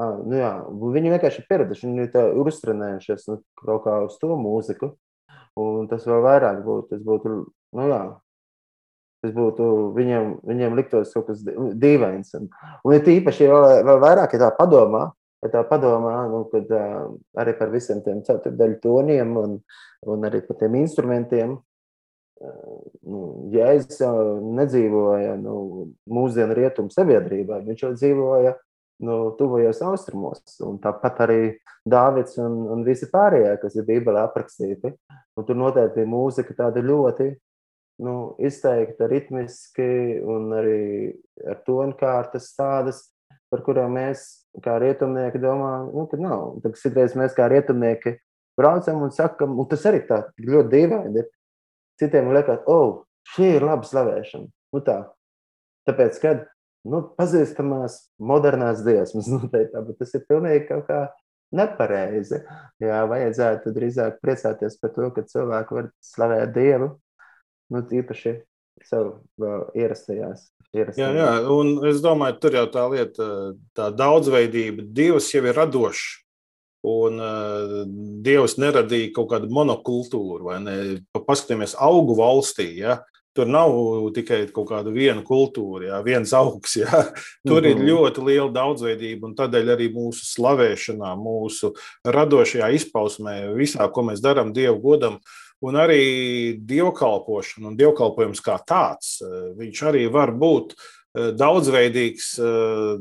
ah, nu jā, viņi vienkārši ir pieraduši, viņi ir uztrenējušies nu, kaut kā uz to mūziku. Un tas vēl vairāk būtu, tas būtu, nu jā, Tas būtu viņiem, viņiem liktos kaut kas dīvains. Un, un ir īpaši vēl, vēl vairāk, ja tā padomā, ja tā padomā nu, kad, uh, arī par visiem tiem ceturdaļu toniem un, un arī par tiem instrumentiem. Nu, Jēzus jau nedzīvoja nu, mūsdienu rietumu sabiedrībā, viņš jau dzīvoja nu, tuvajos austrumos. Un tāpat arī Dāvids un, un visi pārējie, kas ir Bībelē aprakstīti. Un tur noteikti ir mūzika tāda ļoti nu, izteikta ritmiski un arī ar tonkārtas tādas, par kurām mēs kā rietumnieki domājam, nu, ka nav. Tad citreiz mēs kā rietumnieki braucam un sakam, un tas arī tā ļoti dīvaini ir. Citiem liekas, oh, šī ir laba slavēšana. Nu, tā. Tāpēc, kad nu, pazīstamās modernās dziesmas, nu, tā, bet tas ir pilnīgi kaut kā nepareizi. Jā, vajadzētu drīzāk priecāties par to, ka cilvēki var slavēt Dievu nu, īpaši sev ierastajās. Jā, jā, un es domāju, tur jau tā lieta, tā daudzveidība, Dievs jau ir radošs. Un uh, Dievs neradīja kaut kādu monokultūru, vai ne? Paskatāmies, augu valstī. Ja? Tur nav tikai kaut kāda viena kultūra, jā, viens augs. Jā. Tur mm -hmm. ir mhm. ļoti liela daudzveidība, un tādēļ arī mūsu slavēšanā, mūsu radošajā izpausmē, visā, ko mēs darām Dievu godam, uh, Un arī dievkalpošana un dievkalpojums kā tāds, eh, viņš arī var būt eh, daudzveidīgs eh,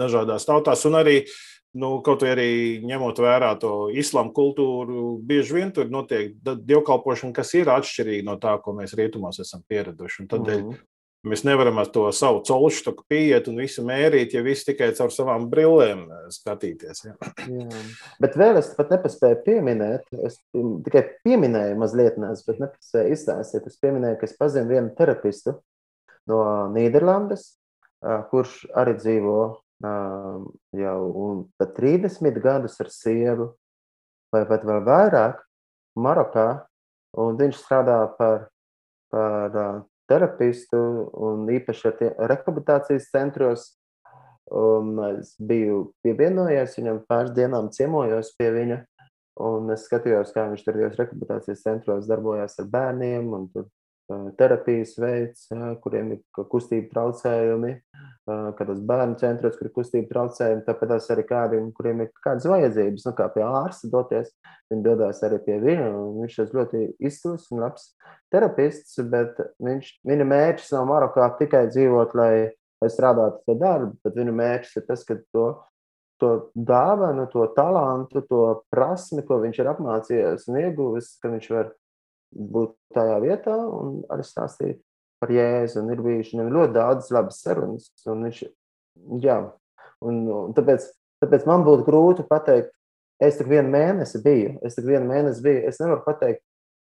dažādās tautās. Un arī, nu, kaut arī ņemot vērā to islāma kultūru, bieži vien tur notiek dievkalpošana, kas ir atšķirīga no tā, ko mēs rietumos esam pieraduši. Un tādēļ mm -hmm. Mēs nevaram ar to savu colšu pieiet un visu mērīt, ja viss tikai caur savām brillēm eh, skatīties. Ja. Jā. Bet vēl es pat nepaspēju pieminēt, es tikai pieminēju mazliet, bet nepaspēju izstāstīt. Es pieminēju, ka es pazinu vienu terapistu no Nīderlandes, kurš arī dzīvo jau pat 30 gadus ar sievu, vai pat vēl vairāk, Marokā. Un viņš strādā par, par terapistu un īpaši ar rehabilitācijas centros. Un es biju pievienojies viņam, pāris dienām ciemojos pie viņa. Un es skatījos, kā viņš tur rehabilitācijas centros darbojās ar bērniem. Tur terapijas veids, kuriem ir kustība traucējumi, kādos bērnu centros, kur ir kustība traucējumi, tāpēc arī kādiem, kuriem ir kādas vajadzības, nu, kā pie ārsta doties, viņi dodas arī pie viņa. Viņš ir ļoti izcils un labs terapists, bet viņš, viņa mērķis nav Marokā tikai dzīvot, lai, lai strādātu pie darba, bet viņa mērķis ir tas, ka to to dāvanu, to talantu, to prasmi, ko viņš ir apmācījies un ieguvis, ka viņš var būt tajā vietā un arī stāstīt par Jēzu. Un ir bijuši ļoti daudz labas sarunas. Un viņš, jā, un, un tāpēc, tāpēc man būtu grūti pateikt, es tik vienu mēnesi biju, es tik vienu mēnesi biju, es nevaru pateikt,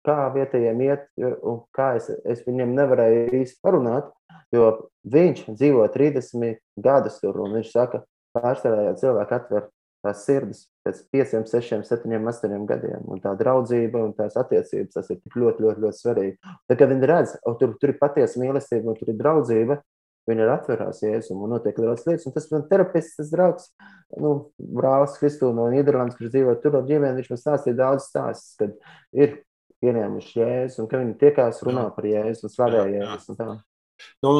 kā vietējiem iet, un kā es, es viņiem nevarēju īsti parunāt, jo viņš dzīvo 30 gadus tur, un viņš saka, pārstāvējot cilvēku atver tās sirdis pēc 5, 6, 7, 8 gadiem. Un tā draudzība un tās attiecības tas ir tik ļoti, ļoti, ļoti svarīgi. Tad, kad viņi redz, ka tur, tur ir patiesa mīlestība un tur ir draudzība, viņi ir atverās jēzum un notiek daudz lietas. Un tas man terapists, tas draugs, nu, brālis Kristūna no Nīderlandes, kurš dzīvo tur ar ģimeni, viņš man stāstīja daudz stāstus, kad ir pieņēmuši jēzu un ka viņi tiekās runā par jēzu un slavē jēzu. Nu,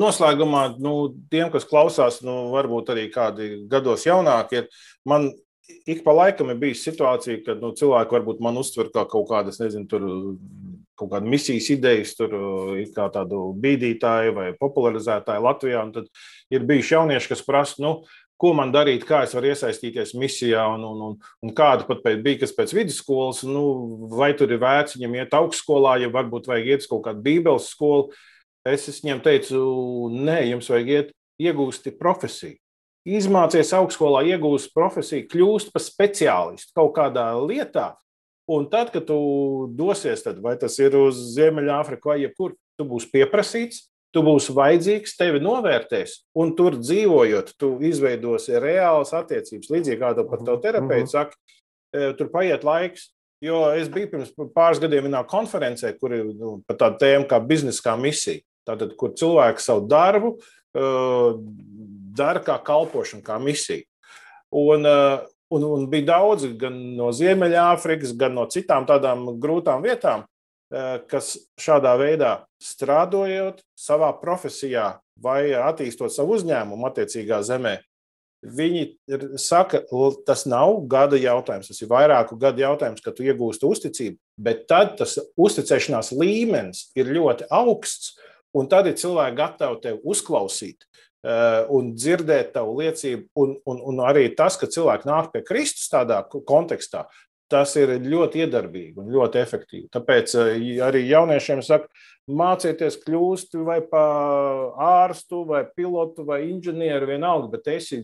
noslēgumā, nu, tiem, kas klausās, nu, varbūt arī kādi gados jaunāki, ir, man ik pa laikam ir bijusi situācija, kad nu, cilvēki varbūt man uztver kā kaut kādas, nezinu, tur, kaut kādas misijas idejas, tur kā tādu bīdītāju vai popularizētāju Latvijā. Tad ir bijuši jaunieši, kas prasa, nu, ko man darīt, kā es varu iesaistīties misijā, un, un, un, un kāda pat bija, kas pēc vidusskolas, nu, vai tur ir vērts viņam iet augstskolā, ja varbūt vajag iet uz kaut kādu bībeles skolu. Es, es viņiem teicu, nē, jums vajag iet iegūst profesiju. Izmācies augstskolā, iegūst profesiju, kļūst par speciālistu kaut kādā lietā. Un tad, kad tu dosies, tad, vai tas ir uz Ziemeļāfriku vai jebkur, tu būsi pieprasīts, tu būsi vajadzīgs, tevi novērtēs, un tur dzīvojot, tu izveidosi reālas attiecības. Līdzīgi kā tev pat tev terapeits saka, e, tur paiet laiks. Jo es biju pirms pāris gadiem vienā konferencē, kur ir nu, par tādu tēmu kā biznesa misija. Tātad, kur cilvēki savu darbu uh, dara kā kalpošanu, kā misiju. Un, uh, un, un bija daudzi gan no Ziemeļāfrikas, gan no citām tādām grūtām vietām, uh, kas šādā veidā strādājot savā profesijā vai attīstot savu uzņēmumu attiecīgā zemē, Viņi saka, tas nav gada jautājums, tas ir vairāku gadu jautājums, kad tu iegūsti uzticību, bet tad tas uzticēšanās līmenis ir ļoti augsts, Un tad ir cilvēki gatavi tevi uzklausīt uh, un dzirdēt tavu liecību. Un, un, un arī tas, ka cilvēki nāk pie Kristus tādā kontekstā, tas ir ļoti iedarbīgi un ļoti efektīvi. Tāpēc uh, arī jauniešiem saka, mācieties kļūt vai par ārstu, vai pilotu, vai inženieri, vienalga, bet esi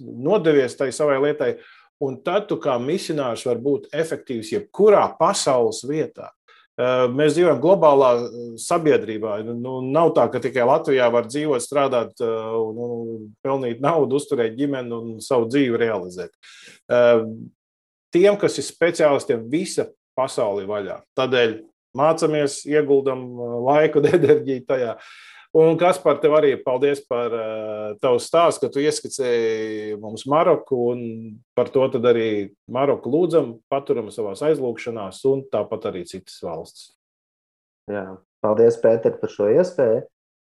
nodevies tai savai lietai. Un tad tu kā misionārs vari būt efektīvs jebkurā pasaules vietā. Eh, mēs dzīvojam globālā eh, sabiedrībā. Nu, nav tā, ka tikai Latvijā var dzīvot, strādāt, un pelnīt naudu, uzturēt ģimeni un savu dzīvi realizēt. Tiem, kas ir speciālistiem, visa pasaule vaļā. Tādēļ mācāmies, ieguldam laiku, enerģiju tajā. Uh, Un kas par tevi arī paldies par uh, tavu stāstu, ka tu ieskicēji mums Maroku un par to arī Maroku lūdzam, paturam savās aizlūgšanās un tāpat arī citas valsts. Jā, paldies, Pēter, par šo iespēju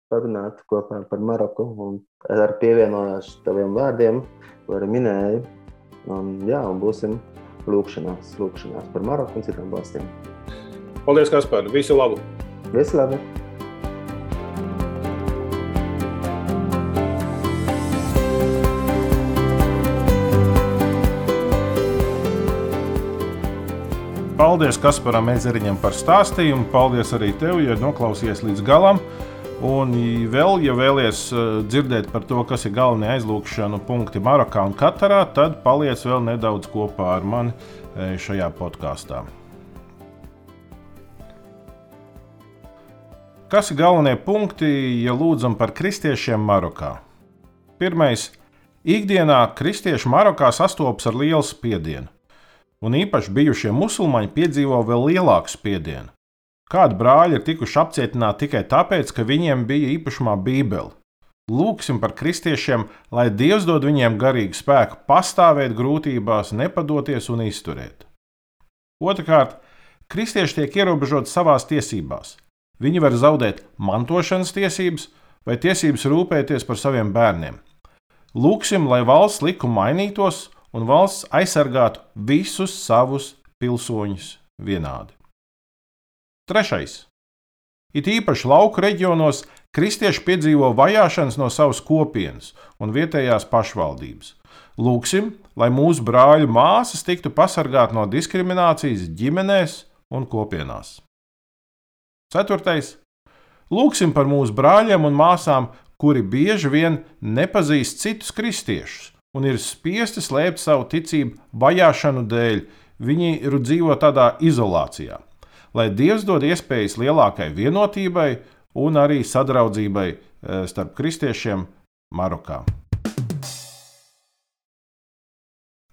parunāt kopā par Maroku un ar pievienojos taviem vārdiem, ko arī minēji. Un, jā, un būsim lūkšanās, lūkšanās par Maroku un citām valstīm. Paldies, Kaspar! Visu labu! Visu labu! Paldies Kasparam Ezeriņam par stāstījumu. Paldies arī tev, ja noklausījies līdz galam. Un vēl, ja vēlaties dzirdēt par to, kas ir galvenie aizlūgšanu punkti Marokā un Katarā, tad paliec vēl nedaudz kopā ar mani šajā podkāstā. Kas ir galvenie punkti, ja lūdzam par kristiešiem Marokā? Pirmais. Ikdienā kristieši Marokā sastopas ar lielu spiedienu, un īpaši bijušie musulmaņi piedzīvo vēl lielāku spiedienu. Kādi brāļi ir tikuši apcietināti tikai tāpēc, ka viņiem bija īpašumā Bībele. Lūksim par kristiešiem, lai Dievs dod viņiem garīgu spēku pastāvēt grūtībās, nepadoties un izturēt. Otrakārt, kristieši tiek ierobežoti savās tiesībās. Viņi var zaudēt mantošanas tiesības vai tiesības rūpēties par saviem bērniem. Lūksim, lai valsts likumi mainītos un valsts aizsargātu visus savus pilsoņus vienādi. Trešais. It īpaši lauku reģionos kristieši piedzīvo vajāšanas no savas kopienas un vietējās pašvaldības. Lūksim, lai mūsu brāļu māsas tiktu pasargāti no diskriminācijas ģimenēs un kopienās. Ceturtais. Lūksim par mūsu brāļiem un māsām, kuri bieži vien nepazīst citus kristiešus un ir spiesti slēpt savu ticību vajāšanu dēļ. Viņi ir dzīvo tādā izolācijā lai Dievs dod iespējas lielākai vienotībai un arī sadraudzībai eh, starp kristiešiem Marokā.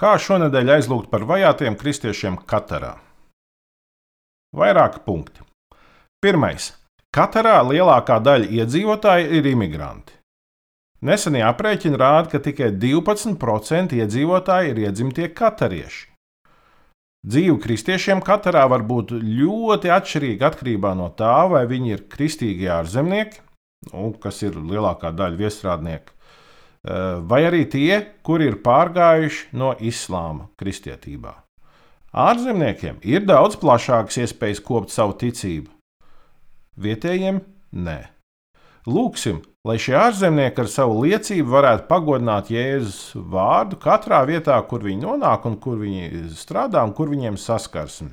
Kā šonadēļ aizlūgt par vajātiem kristiešiem Katarā? Vairāki punkti. Pirmais. Katarā lielākā daļa iedzīvotāji ir imigranti. Nesenie aprēķini rāda, ka tikai 12% iedzīvotāji ir iedzimtie katarieši. Dzīve kristiešiem Katarā var būt ļoti atšķirīga atkarībā no tā, vai viņi ir kristīgie ārzemnieki, nu, kas ir lielākā daļa viestrādnieku, eh, vai arī tie, kuri ir pārgājuši no islāma kristietībā. Ārzemniekiem ir daudz plašākas iespējas kopt savu ticību, vietējiem nē. Lūksim, lai šie ārzemnieki ar savu liecību varētu pagodināt Jēzus vārdu katrā vietā, kur viņi nonāk un kur viņi strādā un kur viņiem saskarsme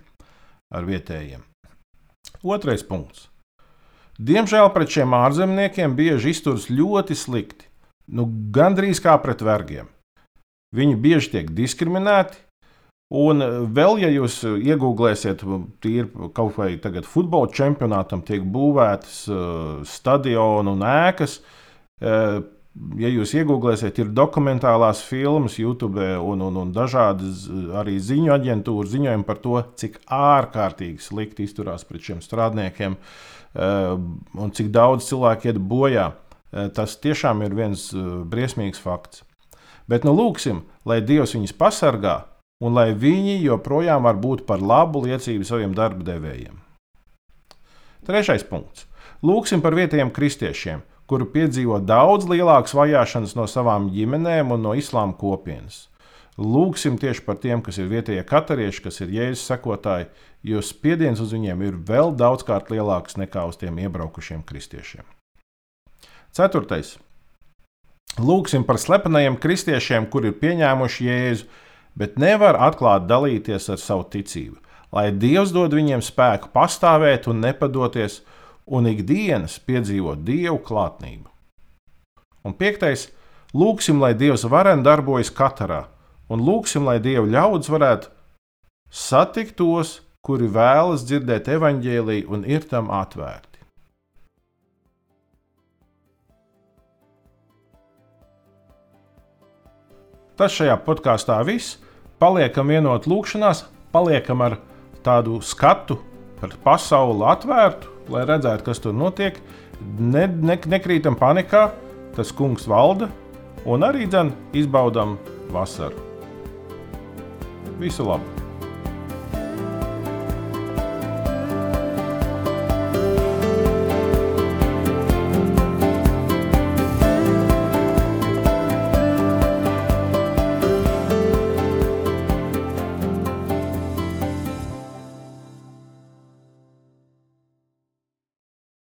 ar vietējiem. Otrais punkts. Diemžēl pret šiem ārzemniekiem bieži izturas ļoti slikti, nu, gandrīz kā pret vergiem. Viņi bieži tiek diskriminēti, Un vēl, ja jūs iegūlēsiet, tīri kaut vai tagad futbola čempionātam tiek būvētas uh, stadioni un ēkas. Uh, ja jūs iegūlēsiet, ir dokumentālās filmas YouTube un, un, un dažādas arī ziņu aģentūras ziņojumi par to, cik ārkārtīgi slikti izturās pret šiem strādniekiem uh, un cik daudz cilvēku iet bojā. Tas tiešām ir viens briesmīgs fakts. Bet nu lūksim, lai Dievs viņus pasargā un lai viņi joprojām var būt par labu liecību saviem darba devējiem. Trešais punkts. Lūksim par vietējiem kristiešiem, kuri piedzīvo daudz lielākas vajāšanas no savām ģimenēm un no islāma kopienas. Lūksim tieši par tiem, kas ir vietējie katarieši, kas ir jēzus sekotāji, jo spiediens uz viņiem ir vēl daudzkārt lielāks nekā uz tiem iebraukušiem kristiešiem. Ceturtais. Lūksim par slepenajiem kristiešiem, kuri ir pieņēmuši jēzu bet nevar atklāti dalīties ar savu ticību. Lai Dievs dod viņiem spēku pastāvēt un nepadoties, un ikdienas piedzīvot Dievu klātnību. Un piektais, lūgsim, lai Dievs varen darbojas katrā, un lūgsim, lai Dieva ļaudis varētu satikt tos, kuri vēlas dzirdēt evaņģēlīju un ir tam atvērti. Tas šajā podkāstā viss. Paliekam vienot lūkšanās, paliekam ar tādu skatu par pasauli atvērtu, lai redzētu, kas tur notiek. Ne, ne, nekrītam panikā, tas kungs valda un arī dzen, izbaudam vasaru. Visu labu!